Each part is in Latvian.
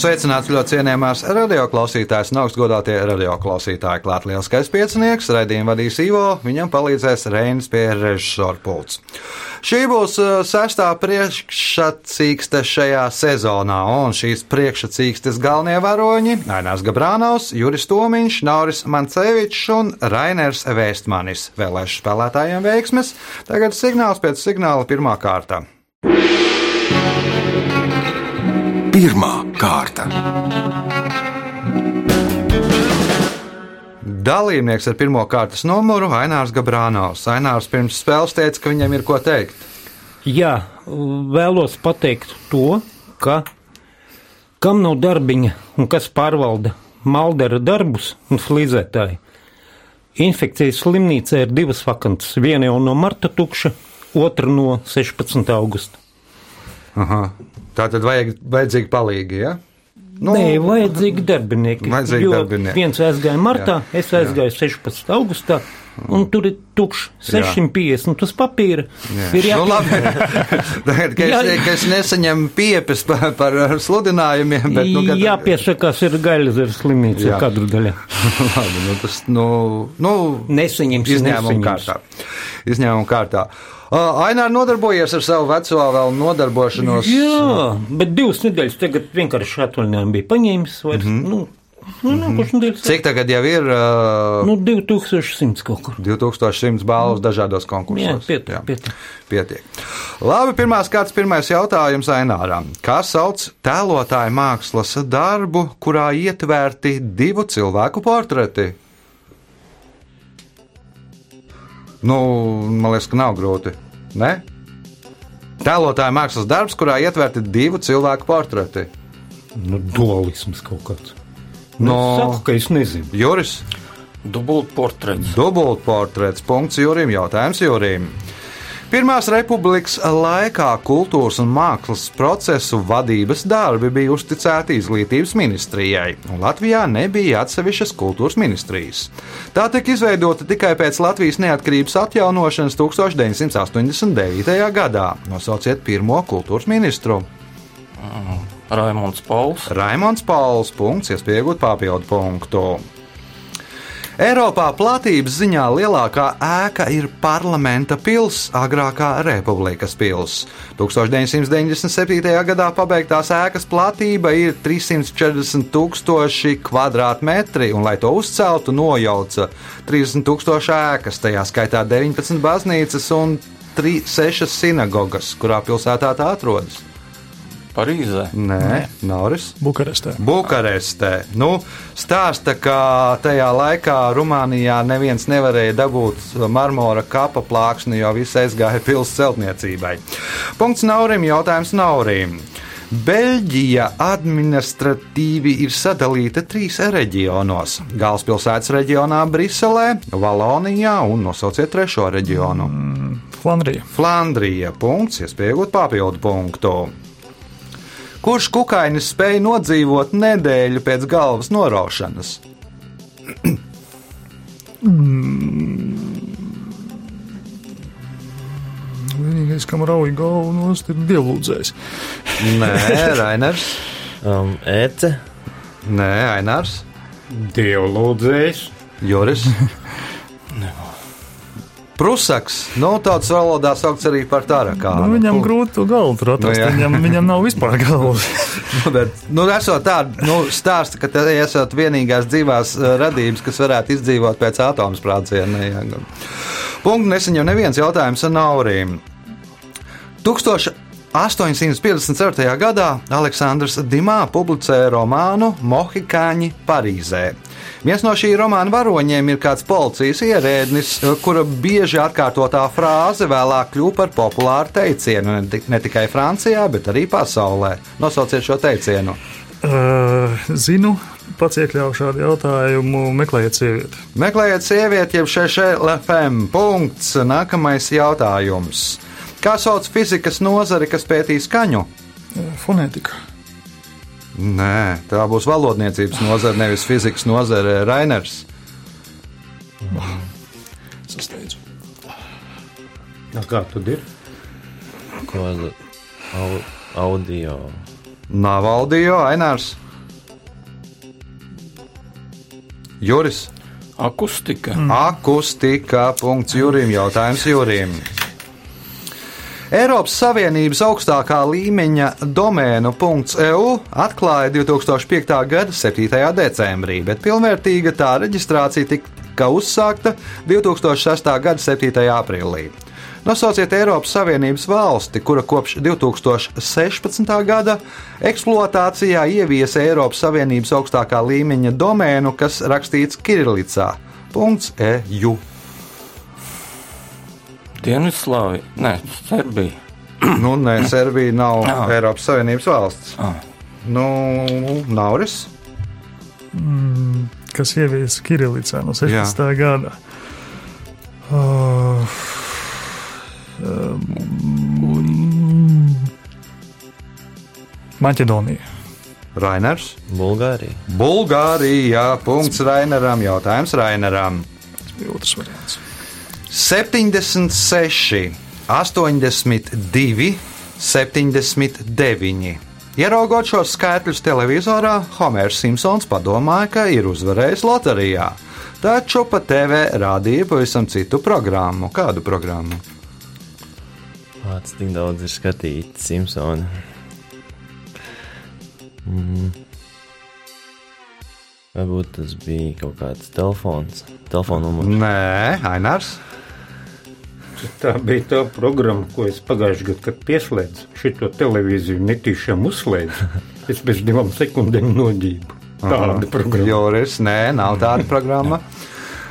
Sveicināts ļoti cienījamās radioklausītājas un augstgadātie radioklausītāji. Klāt lielskais piecinieks, raidījumu vadīs Ivo, viņam palīdzēs Reinis pie režisora pults. Šī būs uh, sestā priekšsacīkste šajā sezonā, un šīs priekšsacīkstes galvenie varoņi - Ainārs Gabrānaus, Juris Tomiņš, Nauris Mancevičs un Rainers Vēstmanis. Vēlēšu spēlētājiem veiksmes, tagad signāls pēc signāla pirmā kārta. Pirmā kārta. Dalībnieks ar pirmā kārtas numuru - Ainārs Gabrānaus. Ainārs pirms spēles teica, ka viņam ir ko teikt. Jā, vēlos pateikt to, ka kam nav darbiņa un kas pārvalda maldera darbus un flīzētāji. Infekcijas slimnīcā ir divas vakances. Viena jau no marta tukša, otra no 16. augusta. Aha. Tā tad vajag vajadzīgi palīgi, ja? Nu, Nē, vajadzīgi darbinieki. Vajadzīgi darbinieki. Viens aizgāja martā, jā, es aizgāju 16. augustā. Un tur ir tukšs, 650. Tas papīra Jā. ir Nu, jāpie... labi. Tagad, ka, es, Jā. ka es nesaņemu piepes par, par sludinājumiem, bet nu, kad, jāpiesakās ir gaļas slimnīca Jā. kadru daļā. labi, nu, tas nu, nu, Nesaņems, nesaņems. kārtā. Izņēmuma kārtā. Uh, Ainār nodarbojies ar savu veco vēl nodarbošanos. Jā, bet divas nedēļas tagad vienkārši atvaļinājumu bija paņēmis. Vairs, mm -hmm. nu, nu, nākošais nedēļas. Cik tagad jau ir? Uh, Nu, 2100 kaut kur. 2100 balvas dažādos konkursos. Jā, pietiek, pietiek. pietiek. Labi, pirmās kārtas, pirmais jautājums Aināram. Kā sauc tēlotāju mākslas darbu, kurā ietverti divu cilvēku portreti? Nu, man liekas, ka nav grūti. Ne? Tēlotāja mākslas darbs, kurā ietverti divu cilvēku portreti. Nu, dualisms kaut kāds. No- Nu, es saku, ka es nezinu. Juris, Dubultportrets. dubultportrets, punkts Jurim, jautājums Jurim. Pirmās republikas laikā kultūras un mākslas procesu vadības darbi bija uzticēti izglītības ministrijai, un Latvijā nebija atsevišķas kultūras ministrijas. Tā tika izveidota tikai pēc Latvijas neatkarības atjaunošanas 1989. gadā. Nosauciet pirmo kultūras ministru. Raimons Pauls. Raimons Pauls, punkts, iespējot papildu punktu. Eiropā platības ziņā lielākā ēka ir parlamenta pils, agrākā republikas pils. 1997. gadā pabeigtās ēkas platība ir 340 tūkstoši kvadrātmetri, un, lai to uzceltu, nojauca 30 tūkstoši ēkas, tajā skaitā 19 baznīcas un 3, 6 sinagogas, kurā pilsētā tā atrodas. Parīzē. Nē, Noris. Bukarestē. Bukarestē. Nu, stāsta, ka tajā laikā Rumānijā neviens nevarēja dabūt marmora kapa plāksni, jo viss aizgāja pilsētas celtniecībai. Punkts Naurim, jautājums Naurim. Beļģija administratīvi ir sadalīta trīs reģionos - galvaspilsētas reģionā Briselē, Valonijā un nosauciet trešo reģionu. Flandrija. Flandrija. Punkts, iespējot papildu punktu. Kurš kukainis spēja nodzīvot nedēļu pēc galvas noraušanas? Vienīgais, kam rauj galvu nost, ir dievlūdzējs. Nē, Rainers. Um, Ece, Nē, Ainārs. Dievlūdzējs. Joris. Prusaks, nu, tāds valodā saukts arī par tarakānu. Nu, viņam grūti to galvu tur atrast. Nu. Nu, viņam, viņam nav vispār galvas. Nu, bet, nu, esot tāda nu, stāsta, ka te esat vienīgās dzīvās eh, radības, kas varētu izdzīvot pēc atomsprādziena. jā. Punktu nesaņem neviens jautājums ar Naurīm. 1854. gadā Aleksandrs Dimā publicēja romānu Mohikāņi Parīzē. Viens no šī romāna varoņiem ir kāds policijas ierēdnis, kura bieži atkārtotā frāze vēlāk kļuva par populāru teicienu ne, ti- ne tikai Francijā, bet arī pasaulē. Nosauciet šo teicienu. Uh, zinu, pats iekļāvu šādu jautājumu, meklējiet sievieti. Meklējiet sievieti, jeb šešēlFM. Punkts. Nākamais jautājums. Kā sauc fizikas nozari, kas pētīs skaņu? Uh, fonētika. Nē, tā būs valodniecības nozare, nevis fizikas nozare. Rainers. Sasteidzu. Nu, Kā tad ir? Ko au, audio? Nav audio, Ainārs. Juris. Akustika. Akustika. Punkts Jurim. Jautājums Jurim. Eiropas Savienības augstākā līmeņa domēnu .eu atklāja 2005. gada 7. decembrī, bet pilnvērtīga tā reģistrācija tika uzsākta 2006. gada 7. aprīlī. Nosauciet Eiropas Savienības valsti, kura kopš 2016. gada eksploatācijā ieviesa Eiropas Savienības augstākā līmeņa domēnu, kas rakstīts Kirillicā. .eu. Dienvidslāvija. Nē, Serbija. Nu, nē, Serbija nav Ah. Eiropas Savienības valsts. Ah. Nu, Nauris. Kas ieviesa Kirillicā no 16. gada. Uh, um, Maķedonija. Rainers. Bulgārija. Bulgārija. Punkts Raineram. Jautājums Raineram. Tas bija otrs variants. 76, 82, 79. Ieraugot šos skaitļus televizorā, Homērs Simpsons padomāja, ka ir uzvarējis loterijā. Taču pa TV rādīja pavisam citu programmu. Kādu programmu? Vārds tik daudz ir skatīts, Simpsoni. Mm. Varbūt tas bija kaut kāds telefons. Telefona numurs. Nē, Ainārs. Tā bija tā programma, ko es pagājušajā gadā, kad pieslēdzu šo televīziju, netīšām uzslēdzu. Es pēc divām sekundēm noģību. Tāda programma. Joris, nē, nav tāda programma.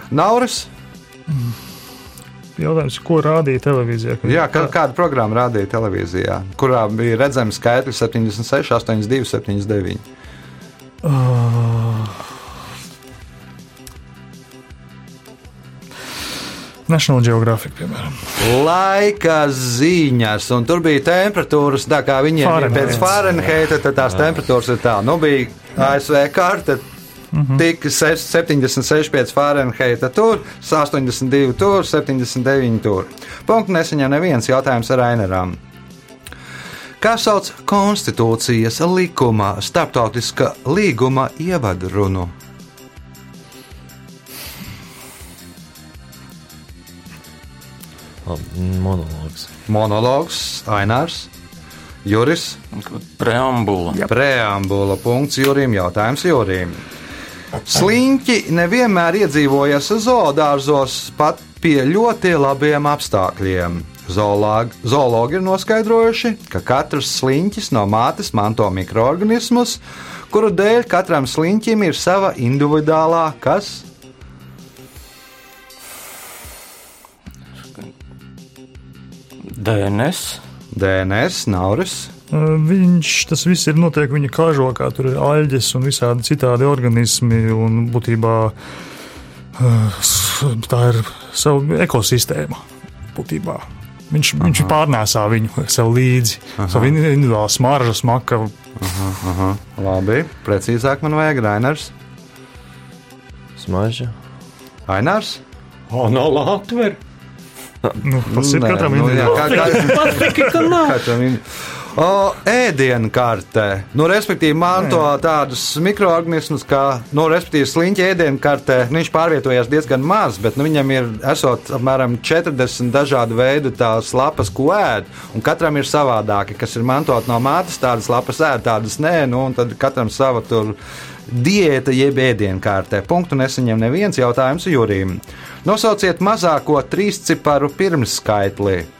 Nauris. Jautājums, ko rādīja televīzijā? Jā, kā, kāda programma rādīja televīzijā, kurā bija redzami skaitļi 76, 82, 79. Uh, National Geographic, piemēram. Laika ziņas, un tur bija temperatūras, tā kā viņiem ir Fahrenheits. pēc Fahrenheita, tad tās temperatūras ir tā. Nu, bija ASV karte, tika 76 pēc Fahrenheita tur, 82 tur, 79 tur. Punkts nesaņem neviens jautājums ar Aineram. Kā sauc konstitūcijas likuma starptautiska līguma ievadrunu? Monologs. Monologs, Ainārs, Juris. Preambula. Preambula punkts Jurim, jautājums Jurim. Sliņķi nevienmēr iedzīvojas zoodārzos pat pie ļoti labiem apstākļiem. Zoologi, zoologi ir noskaidrojuši, ka katrs sliņķis no mātes manto mikroorganismus, kuru dēļ katram sliņķim ir sava individuālā kas. DNS. DNS, nauris. Viņš tas viss ir notiek viņa kažokā, tur ir aļģes un visādi citādi organismi. Un būtībā tā ir sava ekosistēma. Būtībā. Viņš, Aha. viņš pārnēsā viņu sev līdzi. Savu individuālu smaržu, smaka. Aha, labi, precīzāk man vajag Rainers. Smarža. Ainārs? Anāla atver. Nu, tas ir Nē, katram nu, jā, individuāli. kā, kā, Pasaki, ka nav. Katram ir. O, ēdienu kartē, nu, respektīvi, manto tādus mikroorganismus, kā, nu, respektīvi, sliņķa ēdienu kartē. Nu, viņš pārvietojās diezgan maz, bet nu, viņam ir esot apmēram 40 dažādu veidu tās lapas, ko ēd. Un katram ir savādāki, kas ir mantot no mātes, tādas lapas ēd, tādas nē, nu, un tad katram sava tur diēta jeb ēdienu kārtē. Punktu nesaņem neviens jautājums Jurim. Nosauciet mazāko trīsciparu pirmskaitli.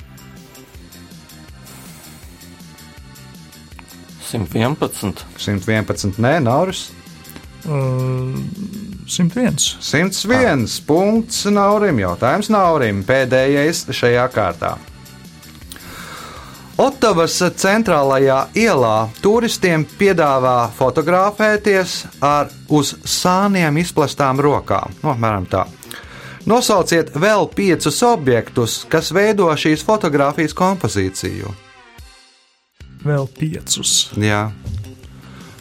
111. 111, nē, Nauris. Uh, 101. 101 punkts Naurim. Jautājums Naurim. Pēdējais šajā kārtā. Otavas centrālajā ielā turistiem piedāvā fotografēties ar uz sāniem izplestām rokām. No, apmēram tā. Nosauciet vēl piecus objektus, kas veido šīs fotografijas kompozīciju. Vēl piecus. Jā.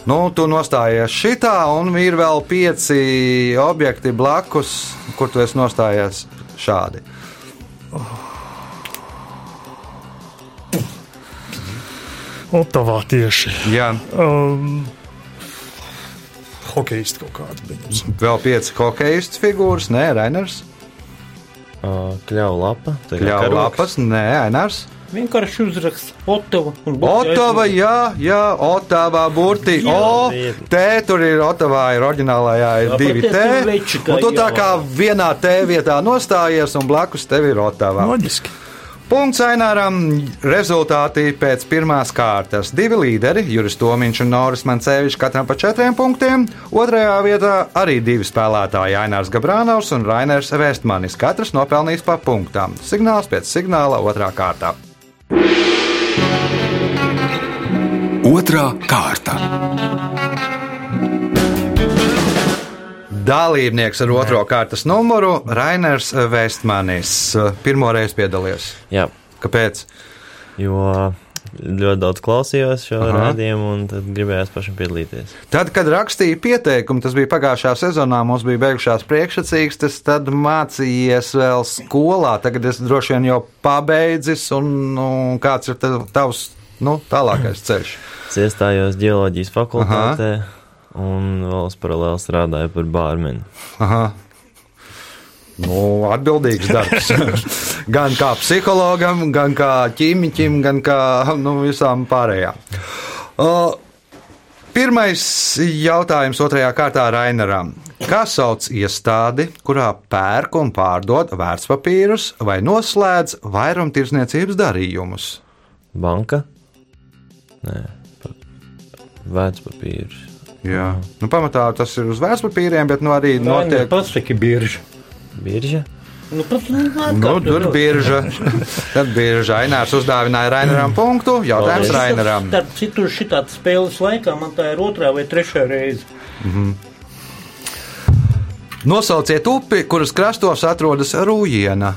Nu, tu nostājies šitā, un ir vēl pieci objekti blakus, kur tu esi nostājies šādi. Otavā tieši. Jā, Um, Hokejisti kaut kādi bija. vēl pieci hokeistu figūras, nē, Rainers. Uh, Kļauja lapa. Kļāva lapas, nē, Ainars. Vienkārši uzraksts Otava. Otava, jā, jā, Otava, burti. O, T, tur ir Otavā, ir oriģinālajā, ir Jā, divi T. Un tu tā jā. kā vienā T vietā nostājies, un blakus tev ir Otava. Loģiski. Punkts Aināram. Rezultāti pēc pirmās kārtas. Divi līderi, Juris Tomiņš un Noris Mancevičs, katram pa četriem punktiem. Otrajā vietā arī divi spēlētāji, Ainārs Gabrānaus un Rainers Vestmanis. Katrs nopelnījis pa punktām. Signāls pēc signāla otrā kārtā. Otra kārta. Dalībnieks ar otro kārtas numuru - Rainers Vestmanis. Pirmo reizi piedalījies. Jā, Kāpēc? jo ļoti daudz klausījos šo Aha. rādījumu, un tad gribējās pašam piedalīties. Tad, kad rakstīju pieteikumu, tas bija pagājušā sezonā, mums bija beigušās priekšsacīkstes, tad mācījies vēl skolā. Tagad es droši vien jau pabeidzis, un nu, kāds ir tav- tavs nu, tālākais ceļš? Es iestājos ģeoloģijas fakultātē, un vēl es paralēli strādāju par bārmeni. Aha. Nu, atbildīgs darbs. gan kā psihologam, gan kā ķīmiķim, gan kā nu, visām pārējām. Uh, pirmais jautājums otrajā kārtā Rainaram. Kā sauc iestādi, kurā pērk un pārdod vērtspapīrus vai noslēdz vairumtirdzniecības darījumus? Banka? Nē, pa- vērtspapīrs. Jā, nu, pamatā tas ir uz vērtspapīriem, bet nu, arī Rainer, notiek. Pasaki, bieži. Birža? Pats, nu, Nu, tur bija birža. Tad birža Ainārs uzdāvināja Rainaram punktu. Jautājums Rainaram. Starp citu, šitāds spēles laikā man tā ir otrā vai trešā reize. Nosauciet upi, kuras krastos atrodas Rūjiena.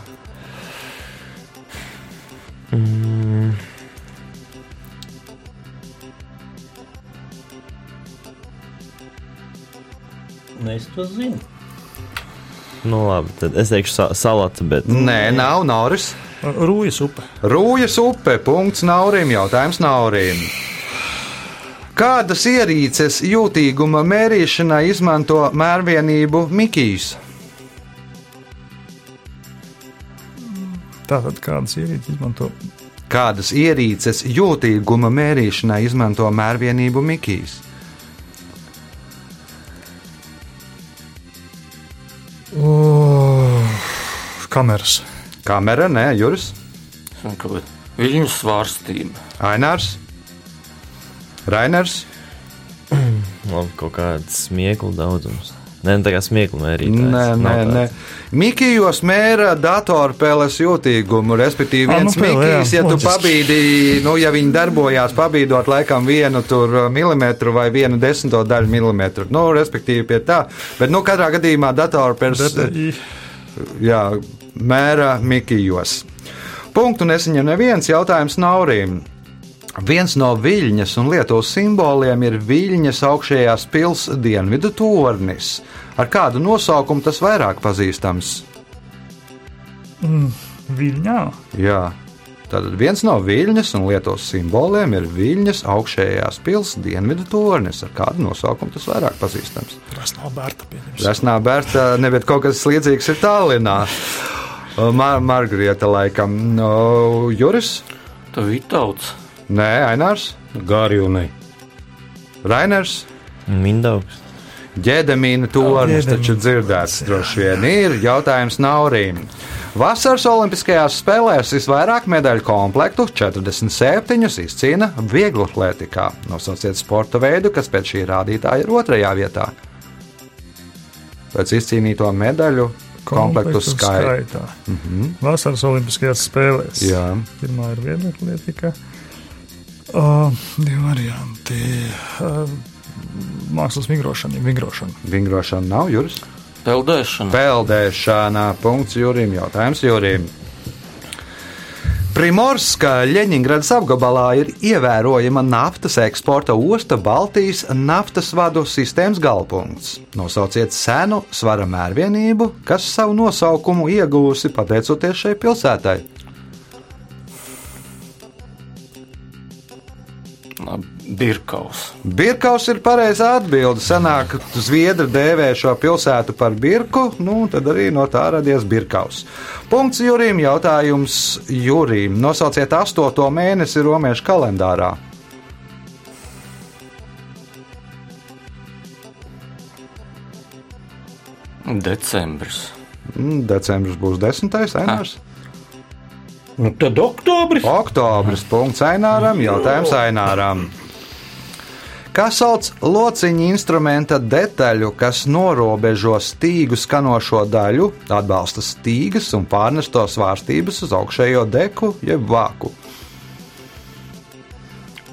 Nu, es to zinu. Nu, labi, tad es teikšu sa salata, bet Nē, nav Nauris. Rūjas upe. Rūjas upe. Punkts Naurim. Jautājums Naurim. Kādas ierīces jūtīguma mērīšanai izmanto mērvienību Mikijs? Tātad kādas ierīces izmanto? Kādas ierīces jūtīguma mērīšanai izmanto mērvienību Mikijs? Kameras. Kamera, nē, Juris, bet Viņu svārstība. Ainārs, Rainers. labi, kaut kāds smieklu daudzums. Nē, nu, tā kā smieklu mērīt. Nē, nē, nē. Mikijos mēra datorspēles jūtīgumu, respektīvi, nu, viens pēlē, jā, Mikijs, ja tu loģiski. pabīdi, nu, ja viņi darbojās, pabīdot laikam vienu tur uh, milimetru vai vienu desmito daļu milimetru, nu, respektīvi pie tā, bet, nu, katrā gadījumā datorspēles, DPI. jā, mēra Mikijos. Punktu nesaņem neviens jautājums Naurim. Viens no Viļņas un Lietuvas simboliem ir Viļņas augšējās pilsētas dienvidu tornis. Ar kādu nosaukumu tas vairāk pazīstams? Viļņā. Jā. Tātad viens no Viļņas un Lietuvas simboliem ir Viļņas augšējās pilsētas dienvidu tornis. Ar kādu nosaukumu tas vairāk pazīstams? Tas nav bērta. Resnā Bērta, neviet kaut kas līdzīgs ir Tallinā. Mar Margarita laikam. No, Juris? Tā ir tauts. Nē, Ainārs, Gārjūnai. Rainers. Mindaugs. Ģēdamīna tornis taču dzirdēts droši vien ir. Jautājums Naurīm. Vasaras Olimpiskajās spēlēs visvairāk medaļu komplektu, 47, izcīna vieglatlētikā. Nosauciet sporta veidu, kas pēc šī rādītāja ir otrajā vietā. Pēc izcīnīto medaļu komplektu skaita. Mm -hmm. Vasaras Olimpiskajās spēlēs. Jā. Pirmā ir viedokļietika. Uh, divi varianti. Uh, mākslas vingrošana, vingrošana. Vingrošana nav jūras. Peldēšana. Peldēšana. Punkts Jurim. Jautājums Jurim. Primorska Ļeņingradas apgabalā ir ievērojama naftas eksporta osta Baltijas naftas vadu sistēmas galpunkts. Nosauciet senu svara mērvienību, kas savu nosaukumu iegūsi pateicoties šai pilsētai. Birkaus. Birkaus ir pareizā atbilde. Senāk Zviedri dēvē šo pilsētu par Birku, nu tad arī no tā radies Birkaus. Punkts Jurim. Jautājums Jurim. Nosauciet astoto mēnesi romiešu kalendārā. Decembris. Mm, Decembris būs desmitais, Ainārs. Nu, tad oktobris. Oktobris. Punkts Aināram. Jautājums Aināram. Kā sauc lociņa instrumenta detaļu, kas norobežo stīgu skanošo daļu, atbalsta stīgas un pārnesto svārstības uz augšējo deku jeb vāku?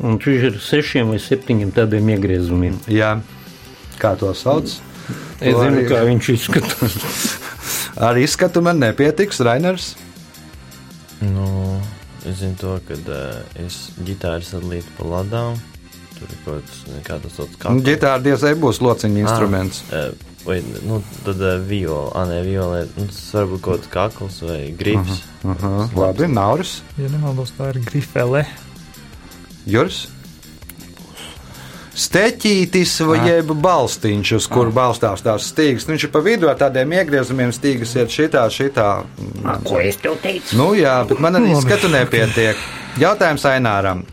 Un viņš ir sešiem vai septiņiem tādiem iegriezumiem. Jā, kā to sauc? Es To zinu, arī- kā viņš izskatās. Ar izskatu man nepietiks, Rainers. Nu, es zinu to, ka uh, es ģitāru sadalītu pa ladām. Tur ir kaut kas, kā tas sauc, kā Gitāra diezai būs lociņa instruments. Uh, vai, nu, tad uh, viola, ah, nē, viola, nu, tas var būt kaut kāds kakls vai grips. Aha, labi, Nauris, Ja nemaldos, tā ir grifele. Juris. Steķītis vai jeb balstiņš, uz kuru balstās tās stīgas. Nu, Viņš ir pa vidu ar tādiem iegriezumiem, stīgas iet šitā, šitā. Ko es tev teicu? Nu jā, bet man arī skatu nepietiek. Jautājums Aināram.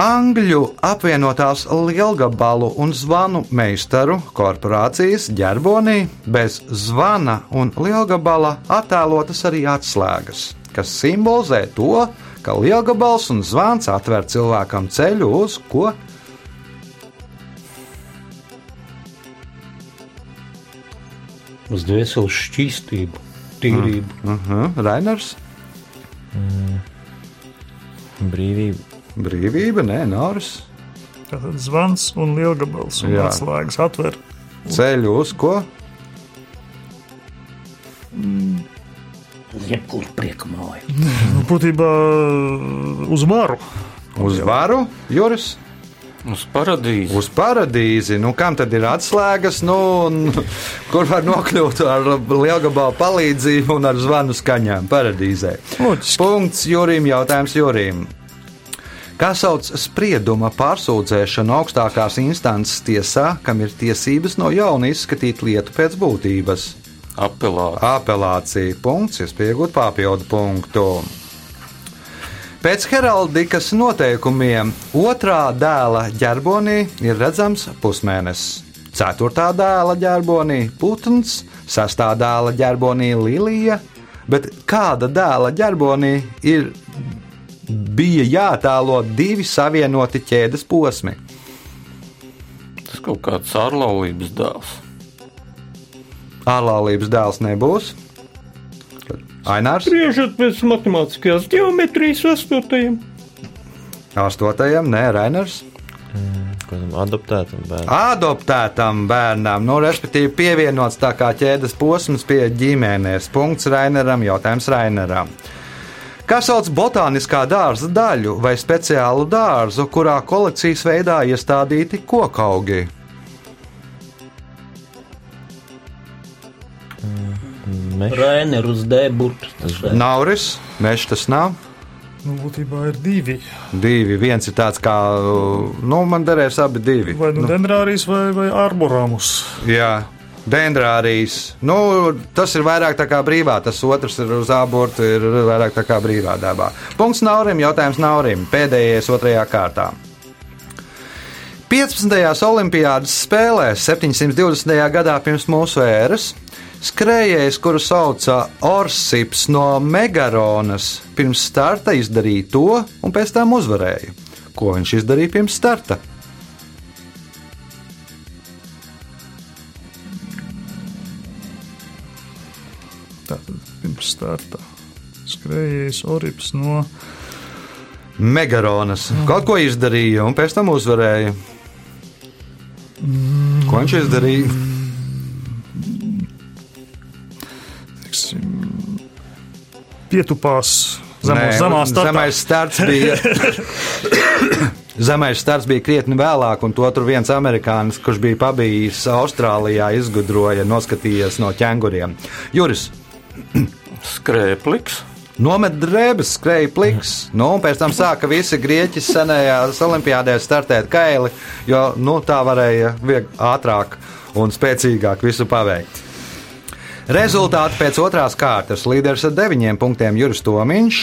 Angļu apvienotās lielgabalu un zvanu meistaru korporācijas ģerbonī bez zvana un lielgabala attēlotas arī atslēgas, kas simbolizē to, ka lielgabals un zvans atver cilvēkam ceļu uz ko? Uz dvēseles šķīstību, tīrību. Uh -huh, Rainers, Brīvība. Brīvība, nē, Nāris. Tātad zvans un lielgabals un Jā. atslēgas atver. Ceļu uz ko? Jebkur prieka māja. Nu, būtībā uz varu. Uz varu, Juris. Uz paradīzi. Uz paradīzi. Nu, kam tad ir atslēgas, nu, un, kur var nokļūt ar lielgabalu palīdzību un ar zvanu skaņām paradīzē? Loģiski. Punkts Jurim. Jautājums Jurim. Kā sauc sprieduma pārsūdzēšanu augstākās instances tiesā, kam ir tiesības no jauna izskatīt lietu pēc būtības? Apelācija. Apelācija punkts, iespējot papildu punktu. Pēc heraldikas noteikumiem otrā dēla ģerbonī ir redzams pusmēnesis, ceturtā dēla ģerbonī putns, sestā dēla ģerbonī lilija, bet kāda dēla ģerbonī ir bija jātēlo divi savienoti ķēdes posmi? Tas kaut kāds ārlaulības dēls. Ārlaulības dēls nebūs. Ainārs Spriežot pēc matemātiskās geometrijas astotajam. astotajam, nē, Rainers. Kādam adoptētam bērnam. Adoptētam bērnam, nu, respektīvi, pievienots tā kā ķēdes posms pie ģimenes. Punkts Raineram, jautājums Raineram. Kā sauc botāniskā dārza daļu vai speciālu dārzu, kurā kolekcijas veidā iestādīti kokaugi? Meš, Rainerus dēburts. Nauris, mežs tas nav. Nu, būtībā ir divi. Divi. Viens ir tāds kā, nu, man derēs abi divi. Vai nu dendrārijas vai, vai arboramus. Jā, dendrārijas. Nu, tas ir vairāk tā kā brīvā, tas otrs ir uz abortu, ir vairāk tā kā brīvā dabā. Punkts Naurim, jautājums Naurim. Pēdējais otrajā kārtā. 15. Olimpiādas spēlēs 720. gadā pirms mūsu ēras skrejējs, kuru sauca Orsips no Megaronas, pirms starta izdarīja to un pēc tam uzvarēja. Ko viņš izdarīja pirms starta? Pirms starta skrējējis Orips no Megaronas. Kaut ko izdarīja, un pēc tam uzvarēja. Ko viņš izdarīja? teiksim, pietupās Zemos, zemā startā. zemais starts bija. Zemais starts bija krietni vēlāk, un to tur viens amerikānis, kurš bija pabijis Austrālijā, izgudroja, noskatījies no ķēnguriem. Juris, Skrēpliks. Nomet drēbes, skrēja pliks. Nu, un pēc tam sāka visi grieķi senajās olimpiādēs startēt kaili, jo nu, tā varēja vieg, ātrāk un spēcīgāk visu paveikt. Rezultāti pēc otrās kārtas līderis ar deviņiem punktiem Juris Tomiņš.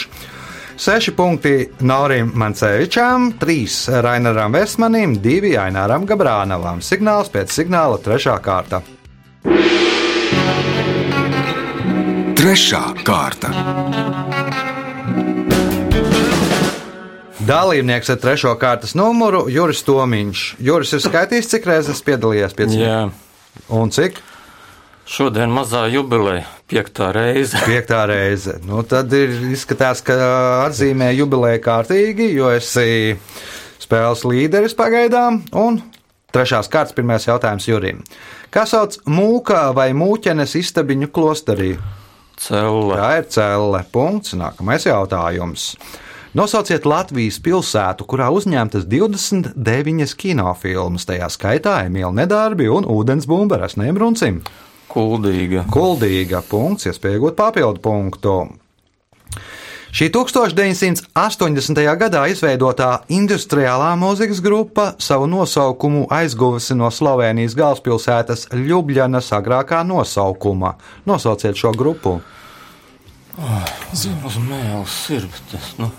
Seši punkti Naurim Mancevičam, trīs Rainaram Vesmanim, divi Aināram Gabrānavam. Signāls pēc signāla trešā kārta. Trešā kārta. Dalībnieks ar trešo kārtas numuru Juris Tomiņš. Juris ir skaitījis, cik reizes piedalījies pie cīņas. Jā. Un cik? Šodien mazā jubileja, piektā reize. Piektā reize. Nu, tad ir izskatās, ka atzīmē jubileju kārtīgi, jo esi spēles līderis pagaidām. Un trešās kārtas pirmais jautājums Jurim. Kā sauc mūka vai mūķenes istabiņu klosterī? Celle. Tā ir celle. Punkts. Nākamais jautājums. Nosauciet Latvijas pilsētu, kurā uzņemtas 29 kinofilmas, tajā skaitā Emīļa Nedarbi un Ūdensbumba Rasnēm Runcim. Kuldīga. Kuldīga punkts, iespējot papildu punktu. Šī 1980. gadā izveidotā industriālā mūzikas grupa savu nosaukumu aizguvusi no Slovenijas galvaspilsētas Ljubljanas agrākā nosaukuma. Nosauciet šo grupu. Uz mēles ir. Tas, nu.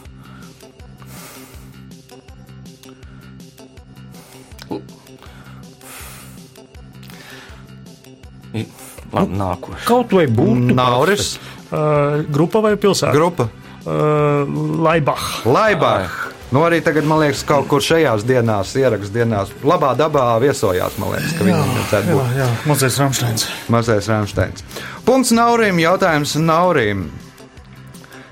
Labi, nākošais. Kaut vai būtu Nauris, Uh, grupa vai pilsēta? grupa Uh, Laibach. Laibach. Nu, arī tagad, man liekas, kaut kur šajās dienās, ierakstās dienās, labā dabā viesojās. Man liekas, ka Jā, būt jā, mazais Ramsteins. mazais Rāmsteins. Punkts Naurim, jautājums Naurim.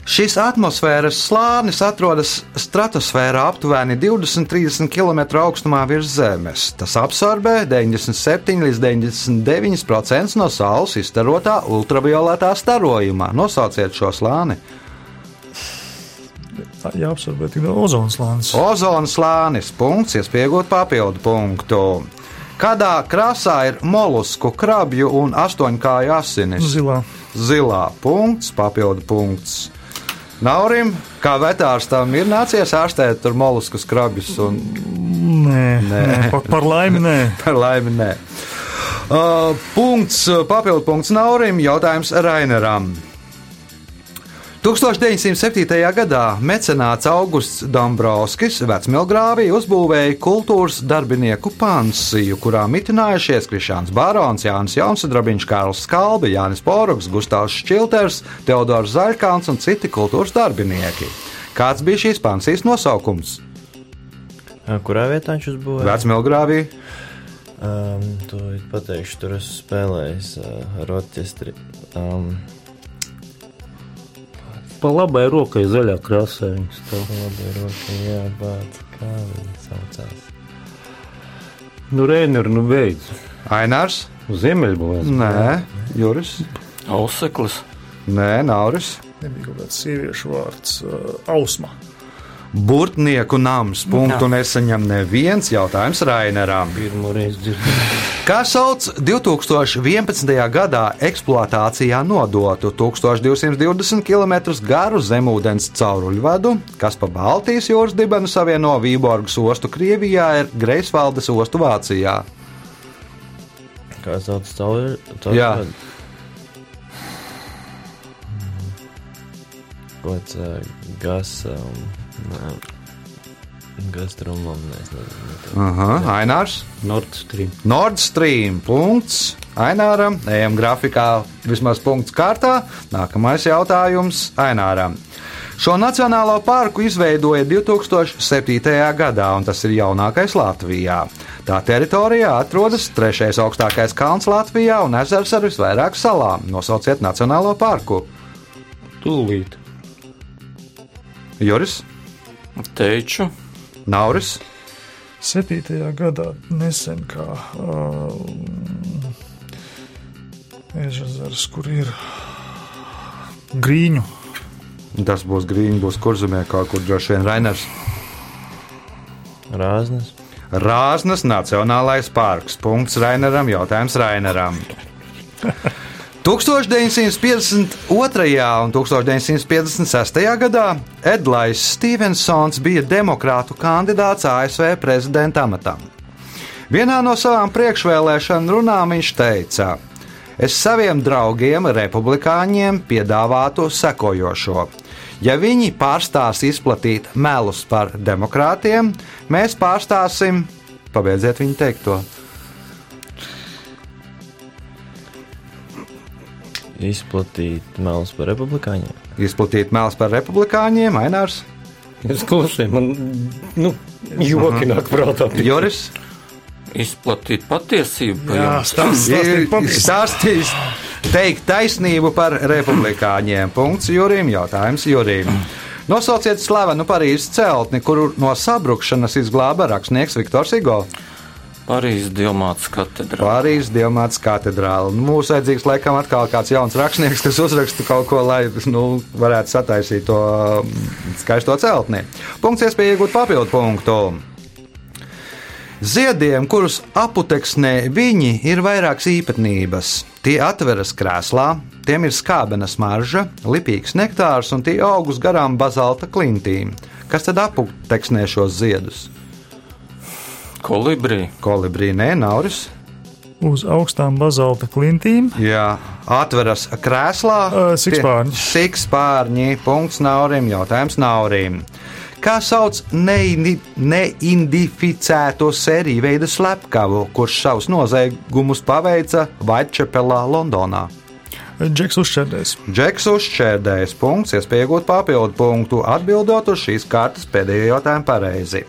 Šis atmosfēras slānis atrodas stratosfērā aptuveni 20-30 km augstumā virs Zemes. Tas absorbē 97 līdz 99% no Saules izstarotā ultravioletā starojuma. Nosauciet šo slāni. Jāapsver tik daudz ozonas lāns. Ozona slānis, punkts, iespējot papildu punktu. Kādā krāsā ir molusku, krabju un astoņkāju asinis? Zilā. Zilā punkts, papildu punkts. Naurim, kā vetārstam, ir nācies ārstēt tur moluskus krabjus, un Nē, nē. nē par, par laimi nē. par laimi nē. Uh, punkts, papildu punkts Naurim, jautājums Raineram. 1907. gadā mecenāts Augusts Dombrovskis Vecmilgrāvī uzbūvēja kultūras darbinieku pansiju, kurā mitinājušies Krišāns Bārons, Jānis Jaunsudrabiņš, Kārls Skalbi, Jānis Poruks, Gustavs Šķilters, Teodors Zaļkāns un citi kultūras darbinieki. Kāds bija šīs pansijas nosaukums? Kurā vietā viņš uzbūvēja? Vecmilgrāvī Um, to pateikšu, tur esmu spēlējis uh, ar orķestri. Um, Pa labai rokai zaļā krāsā viņas stāv. labi, roka, jā, bāc, kā viņi saucās. Nu, Rēner, nu beidz. Ainārs? Ziemeļbolēs. Nē, Juris. Auseklis. Nē, Nauris. Nebija kaut kāds sieviešu vārds uh, - Ausma. Burtnieku nams. Punktu nesaņem neviens jautājums Raineram. Kā sauc 2011. gadā eksploatācijā nodotu 1220 km garu zemūdens cauruļvadu, kas pa Baltijas jūras dibenu savieno Vīborgas ostu Krievijā ar Greifsvaldes ostu Vācijā? Kā sauc? Jā. Kāds uh, gas. Um, nē, Gastrumam, es nezinu. Aha, Ainārs. Nord Stream. Nord Stream. Punkts. Aināram. Ejam grafikā vismaz punkts kārtā. Nākamais jautājums Aināram. Šo nacionālo parku izveidoja 2007. gadā, un tas ir jaunākais Latvijā. Tā teritorijā atrodas trešais augstākais kalns Latvijā un ezers ar visvairāk salām. Nosauciet nacionālo parku. Tūlīt. Juris, Teiču. Nauris, 7. gadā nesen kā uh, ezers, kur ir grīņu. Tas būs grīņš, būs kurzemē kaut kur droši vien Rainers. Rāznas. Rāznas Nacionālais parks. Punkts Raineram, jautājums Raineram. 1952. un 1956. gadā Edlais Stevensons bija demokrātu kandidāts ASV prezidenta amatam. Vienā no savām priekšvēlēšana runām viņš teica: Es saviem draugiem, republikāņiem, piedāvātu sekojošo. Ja viņi pārstās izplatīt melus par demokrātiem, mēs pārstāsim, pabeidziet viņu teikto. Izplatīt melus par republikāņiem. Izplatīt melus par republikāņiem, Ainārs, Es klausījos, man nu, joki nāk prātā. Joris. Izplatīt patiesību par Jā, stāstīt stāstījis teikt taisnību par republikāņiem. Punkts Jurim, jautājums Jurim. Nosauciet slavenu Parīzes celtni, kuru no sabrukšanas izglāba rakstnieks Viktors Igo. Parīzes Dilmātas katedrā. Pārijas Dievmāts katedrāle. Nu, Mums vajadzīgs laikam atkal kāds jauns rakstnieks, kas uzraksta kaut ko, lai nu, varētu sataisīt to mm, skaisto celtni. Punkts iespēja iegūt papildu punktu. Ziediem, kurus aputeksnē viņi, ir vairākas īpatnības. Tie atveras krēslā, tiem ir skābena smarža, lipīgs nektārs un tie aug uz garām bazalta klintīm. Kas tad aputeksnē šos ziedus? Kolibrī. Kolibrī, nē, nauris. Uz augstām bazalta klintīm. Jā, atveras krēslā. Ā, sikspārņi. Sikspārņi. Punkts Naurim. Jautājums Naurim. Kā sauc neidentificēto sēriju veidu slepkavu, kurš savus noziegumus paveica Vaitčepelā, Londonā? Džeks uzšķērdēs. Džeks uzšķērdējis punkts, iespēja iegūt papildu punktu, atbildot uz šīs kārtas pēdējo jautājumu pareizi.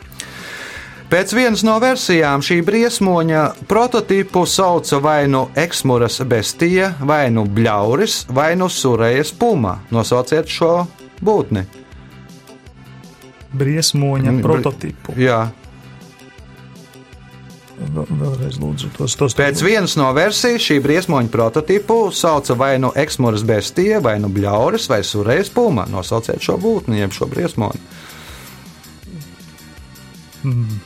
Pēc vienas no versijām šī briesmoņa prototipu sauca vai nu eksmuras bestija, vai nu bļauris, vai nu surējas puma. Nosauciet šo būtni. Briesmoņa Mm, bri- prototipu. Jā. Vēl- Vēlreiz lūdzu tos. tos Pēc vienas no versijas šī briesmoņa prototipu sauca vai nu eksmuras bestija, vai nu bļauris, vai surējas puma. Nosauciet šo būtni, jeb šo briesmoņu.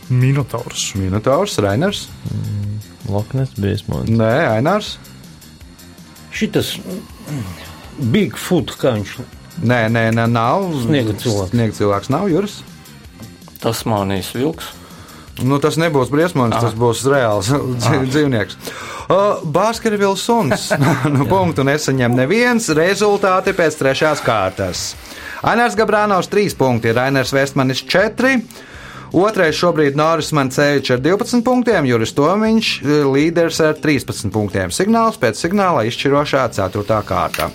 Minotaurs. Minotaurs, Rainers, Loknes briesmonis. Nē, Ainārs. Šitas mm, Bigfoot, kā viņš Nē, nē, nē, nav. Sniega cilvēks. Sniega cilvēks nav Juris. Tas manīs vilks. Nu, tas nebūs briesmonis, tas būs reāls dzīv- dzīvnieks. Uh, Bāzkervils suns. nu, punktu nesaņem neviens. Rezultāti pēc trešās kārtas. Ainērs Gabrānaus 3 punkti, Rainers Vestmanis 4. Otrais šobrīd Noris Mancevičs ar 12 punktiem, Juris Tomiņš eh, līderis ar 13 punktiem. Signāls pēc signāla izšķirošā 4. kārta.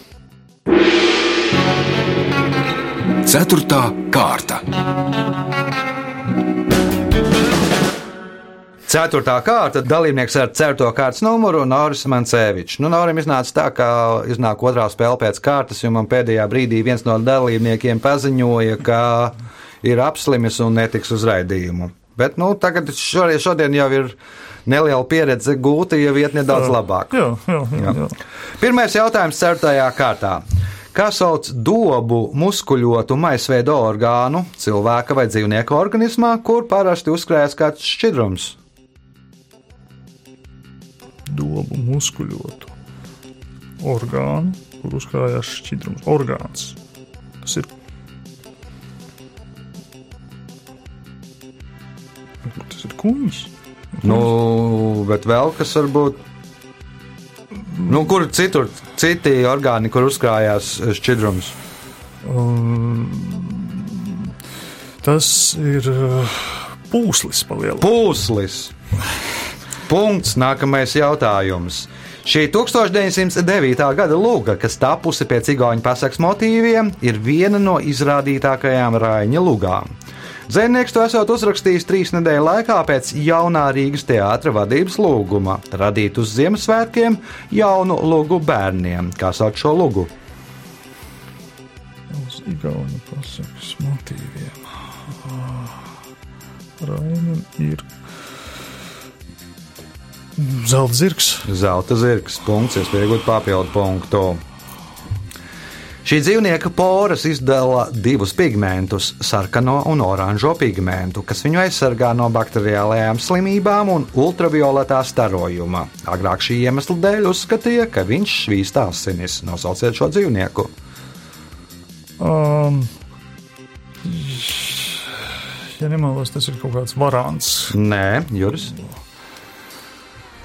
Ceturtā kārta. Ceturtā kārta dalībnieks ar certo kārtas numuru Noris Mancevičs. Nu, Norim iznāca tā, ka iznāk otrā spēle pēc kārtas, jo man pēdējā brīdī viens no dalībniekiem paziņoja, ka ir apslimis un netiks uz raidījumu. Bet nu, tagad šodien, šodien jau ir neliela pieredze gūta, jau iet nedaudz labāk. Jā, jā, jā. jā. Pirmais jautājums ceturtajā kārtā. Kā sauc dobu muskuļotu maisveidu orgānu cilvēka vai dzīvnieka organismā, kur parasti uzkrājas kāds šķidrums? Dobu muskuļotu orgānu, kur uzkrājās šķidrums. Orgāns. Tas ir. Kuņģis. Nu, bet vēl kas var būt. Nu, kur citur, citi orgāni, kur uzkrājās šķidrums? Um, tas ir uh, pūslis palielināts. Pūslis. Punkts. Nākamais jautājums. Šī 1909. gada lūga, kas tapusi pēc igauņu pasakas motīviem, ir viena no izrādītākajām Raņa lugām. Zemnieks to esot uzrakstījis trīs nedēļu laikā pēc jaunā Rīgas teātra vadības lūguma - radīt uz Ziemassvētkiem jaunu lugu bērniem. Kā sauc šo lugu? Uz Igaunu pasakas motīviem. Raimam ir zelta zirgs. Zelta zirgs. Punkts, iespējams, papildu punktu. Šī dzīvnieka poras izdala divus pigmentus, sarkano un oranžo pigmentu, kas viņu aizsargā no bakteriālajām slimībām un ultravioletā starojuma. Agrāk šī iemesla dēļ uzskatīja, ka viņš švīst asinis. Nosauciet šo dzīvnieku. Um, ja nemaldos, tas ir kaut kāds varants. Nē, Juris.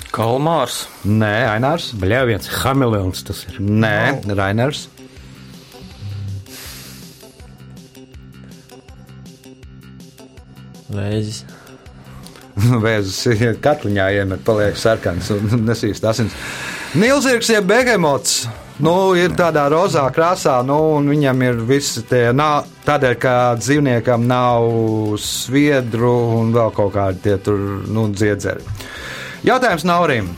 Kalmārs, Nē, Ainārs. Bļāviens, hameleons tas ir. Nē, Rainers. Vēzis. Vēzis ir katliņā iemet, paliek sarkans un nesīs asins. Nilzirgs jeb behemots. Nu, ir tādā rozā krāsā, nu, un viņam ir visi tie, nav, tādēļ, ka dzīvniekam nav sviedru un vēl kaut kādi tie tur, nu, dziedzeri. Jautājums Naurim.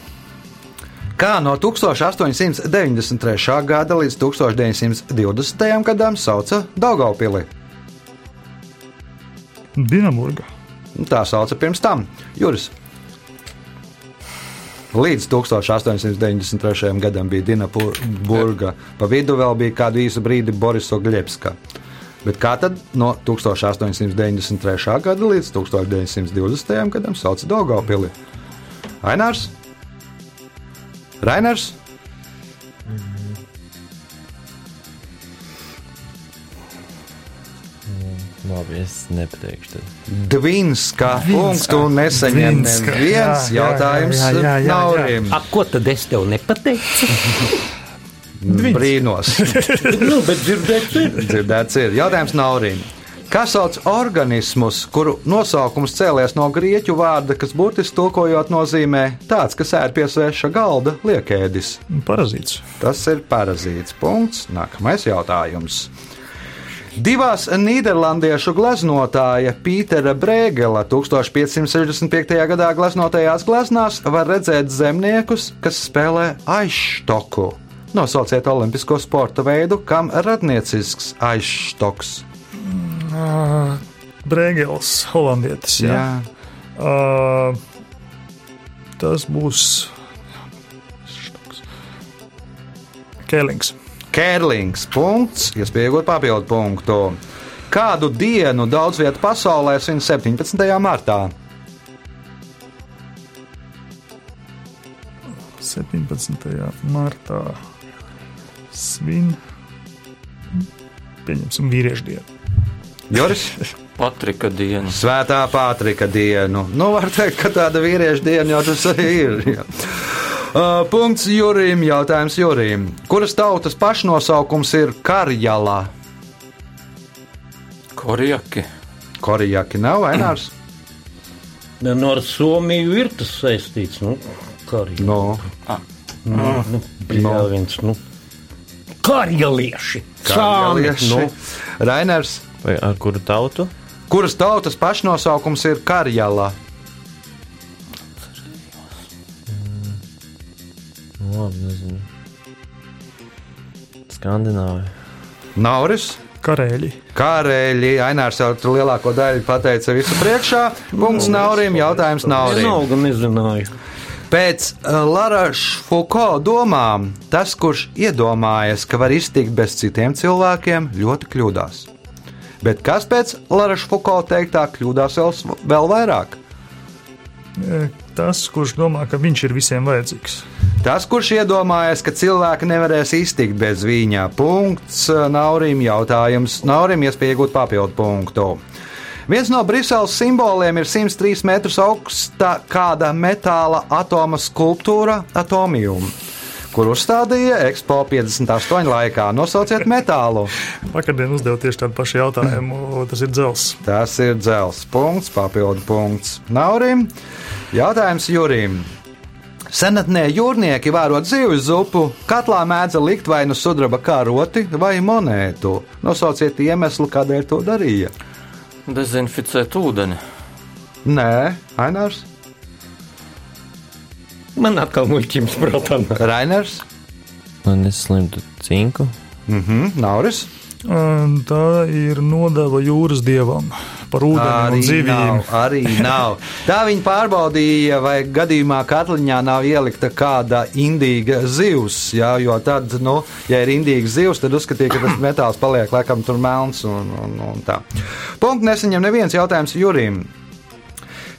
Kā no 1893. gada līdz 1920. gadam sauca Daugaupili? Dienamburga. Tā sauca pirms tam Juris. Līdz 1893. gadam bija Dienaburga. Pa vidu vēl bija kādu īsu brīdi Borisa Gļebska. Bet kā tad no 1893. gada līdz 1920. gadam sauca Daugaupili? Ainārs? Rainers? Labi, es nepateikšu. Dvinska punktu nesaņem neviens Jā, jā, jautājums jā, jā, jā, jā. Naurim. A, ko tad es tev nepateicu? Brīnos. nu, bet dzirdēts ir. Dzirdēts ir. Jautājums Naurim. Kas sauc organismus, kuru nosaukums cēlies no grieķu vārda, kas burtiski tulkojot nozīmē tāds, kas ēd pie sveša galda, liekēdis? Parazīts. Tas ir parazīts. Punkts. Nākamais jautājums. Divās nīderlandiešu gleznotāja Pītera Brēgela 1565. gadā gleznotajās gleznās var redzēt zemniekus, kas spēlē aizštoku. Nosauciet olimpisko sporta veidu, kam radniecisks aizštoks. Uh, Brēgels, holandietis. Jā. Jā. Uh, tas būs. Kēlings. Kērlings. Punkts, iespējot papildu punktu. Kādu dienu daudz vietu pasaulē svin 17. martā? 17. martā svin. Pieņemsim vīriešu dienu. Joris? Patrika diena. Svētā Pātrika dienu. Nu, var teikt, ka tāda vīriešu diena jau tas arī ir. Jā. Uh, punkts Jurim. Jautājums Jurim. Kuras tautas pašnosaukums ir Karjala? Korjaki. Korijaki nav Ainārs? Nu, ar Somiju ir tas saistīts. Nu, arī No. nu, bļāviens, nu. Karjalieši! Sāmi, Karjalieši. nu. Rainers. Vai ar kuru tautu? Kuras tautas pašnosaukums ir Karjala? Nu, Labi, nezinu. Skandināvi. Nauris. Karēļi. Kārēļi, Ainārs jau tur lielāko daļu pateica visu priekšā. Punkts Naurim, jautājums Naurim. Vienalga nezināju. Pēc uh, Lara Fuko domām, tas, kurš iedomājas, ka var iztikt bez citiem cilvēkiem, ļoti kļūdās. Bet kas pēc Lara Fuko teiktā kļūdās vēl, s- vēl vairāk? E, Tas, kurš domā, ka viņš ir visiem vajadzīgs. Tas, kurš iedomājas, ka cilvēki nevarēs iztikt bez viņa, punkts Naurim jautājums. Naurim iespēja iegūt papildu punktu. Viens no Briseles simboliem ir 103 metrus augsta kāda metāla atoma skulptūra Atomium, kur uzstādīja Expo 58 laikā. Nosauciet metālu. Vakardien uzdevu tieši tādu pašu jautājumu. Tas ir dzels. Tas ir dzels punkts, papildu punkts Naurim. Jautājums Jurim. Senatnē jūrnieki vērot zivju zupu, katlā mēdza likt vai nu sudraba karoti vai monētu. Nosauciet iemeslu, kādēļ to darīja. Dezinficēt ūdeni. Nē, Ainārs, Man atkal muļķības nāk. Rainers, Lai neslimtu cinku. mhm, Nauris. Un Tā ir nodeva jūras dievam par ūdeni un zivīm. nav, arī nav. Tā viņi pārbaudīja, vai gadījumā katliņā nav ielikta kāda indīga zivs. Jā, jo tad, nu, ja ir indīga zivs, tad uzskatīja, ka tas metāls paliek laikam tur melns un, un, un tā. Punkts nesaņem neviens jautājums Jurim.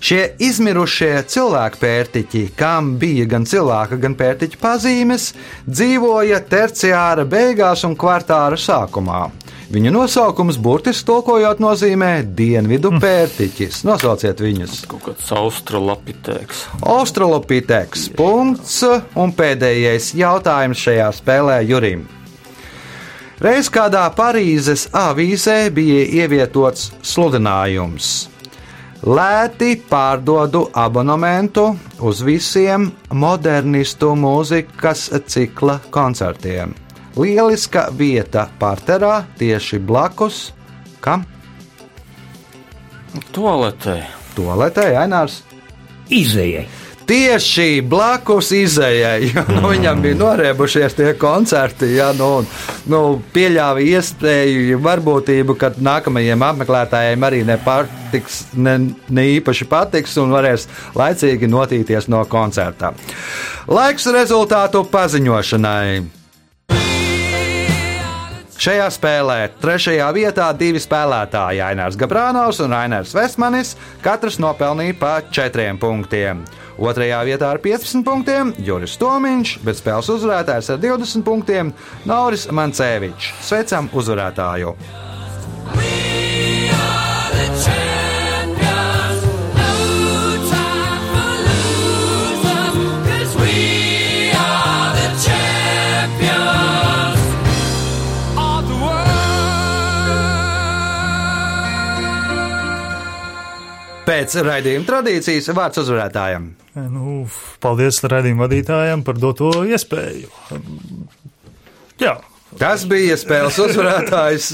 Šie izmirušie cilvēku pērtiķi, kam bija gan cilvēka, gan pērtiķa pazīmes, dzīvoja terciāra beigās un kvartāra sākumā. Viņu nosaukums burtiski tulkojot nozīmē dienvidu pērtiķis. Nosauciet viņus! Kaut kāds australopitēks. Australopiteks. Punkts. Un pēdējais jautājums šajā spēlē Jurim. Reiz kādā Parīzes avīzē bija ievietots sludinājums. Lēti pārdodu abonementu uz visiem modernistu mūzikas cikla koncertiem. Lieliska vieta parterā tieši blakus kam? Toaletē. Toaletē, Ainārs. Izējai. Tieši blakus izējai, jo nu, viņam bija norēbušies tie koncerti. Ja, nu, un, nu, pieļāva iespēju, varbūtību, ka nākamajiem apmeklētājiem arī nepatiks, ne, ne īpaši patiks un varēs laicīgi notīties no koncerta. Laiks rezultātu paziņošanai. Šajā spēlē trešajā vietā divi spēlētāji, Ainārs Gabrānovs un Ainārs Vestmanis, katrs nopelnīja pa četriem punktiem. Otrajā vietā ar 15 punktiem Juris Tomiņš, bet spēles uzvarētājs ar 20 punktiem Nauris Mancēvičs. Sveicam uzvarētāju! Pēc raidījuma tradīcijas vārds uzvarētājam. Nu, paldies raidījuma vadītājiem par doto iespēju. Jā, Tas bija spēles uzvarētājs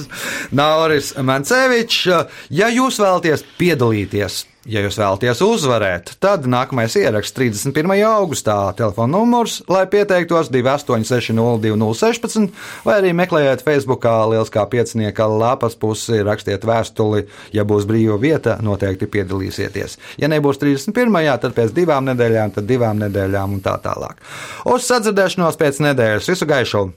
Nauris Mancevičs. Ja jūs vēlaties piedalīties, ja jūs vēlaties uzvarēt, tad nākamais ieraksts 31. augustā telefona numurs, lai pieteiktos 28602016, vai arī meklējiet Facebookā Lieliskā piecinieka lapas pusi, rakstiet vēstuli, ja būs brīva vieta, noteikti piedalīsieties. Ja nebūs 31. tad pēc divām nedēļām, tad divām nedēļām un tā tālāk. Uz sadzirdēšanos pēc nedēļas visu gaišu!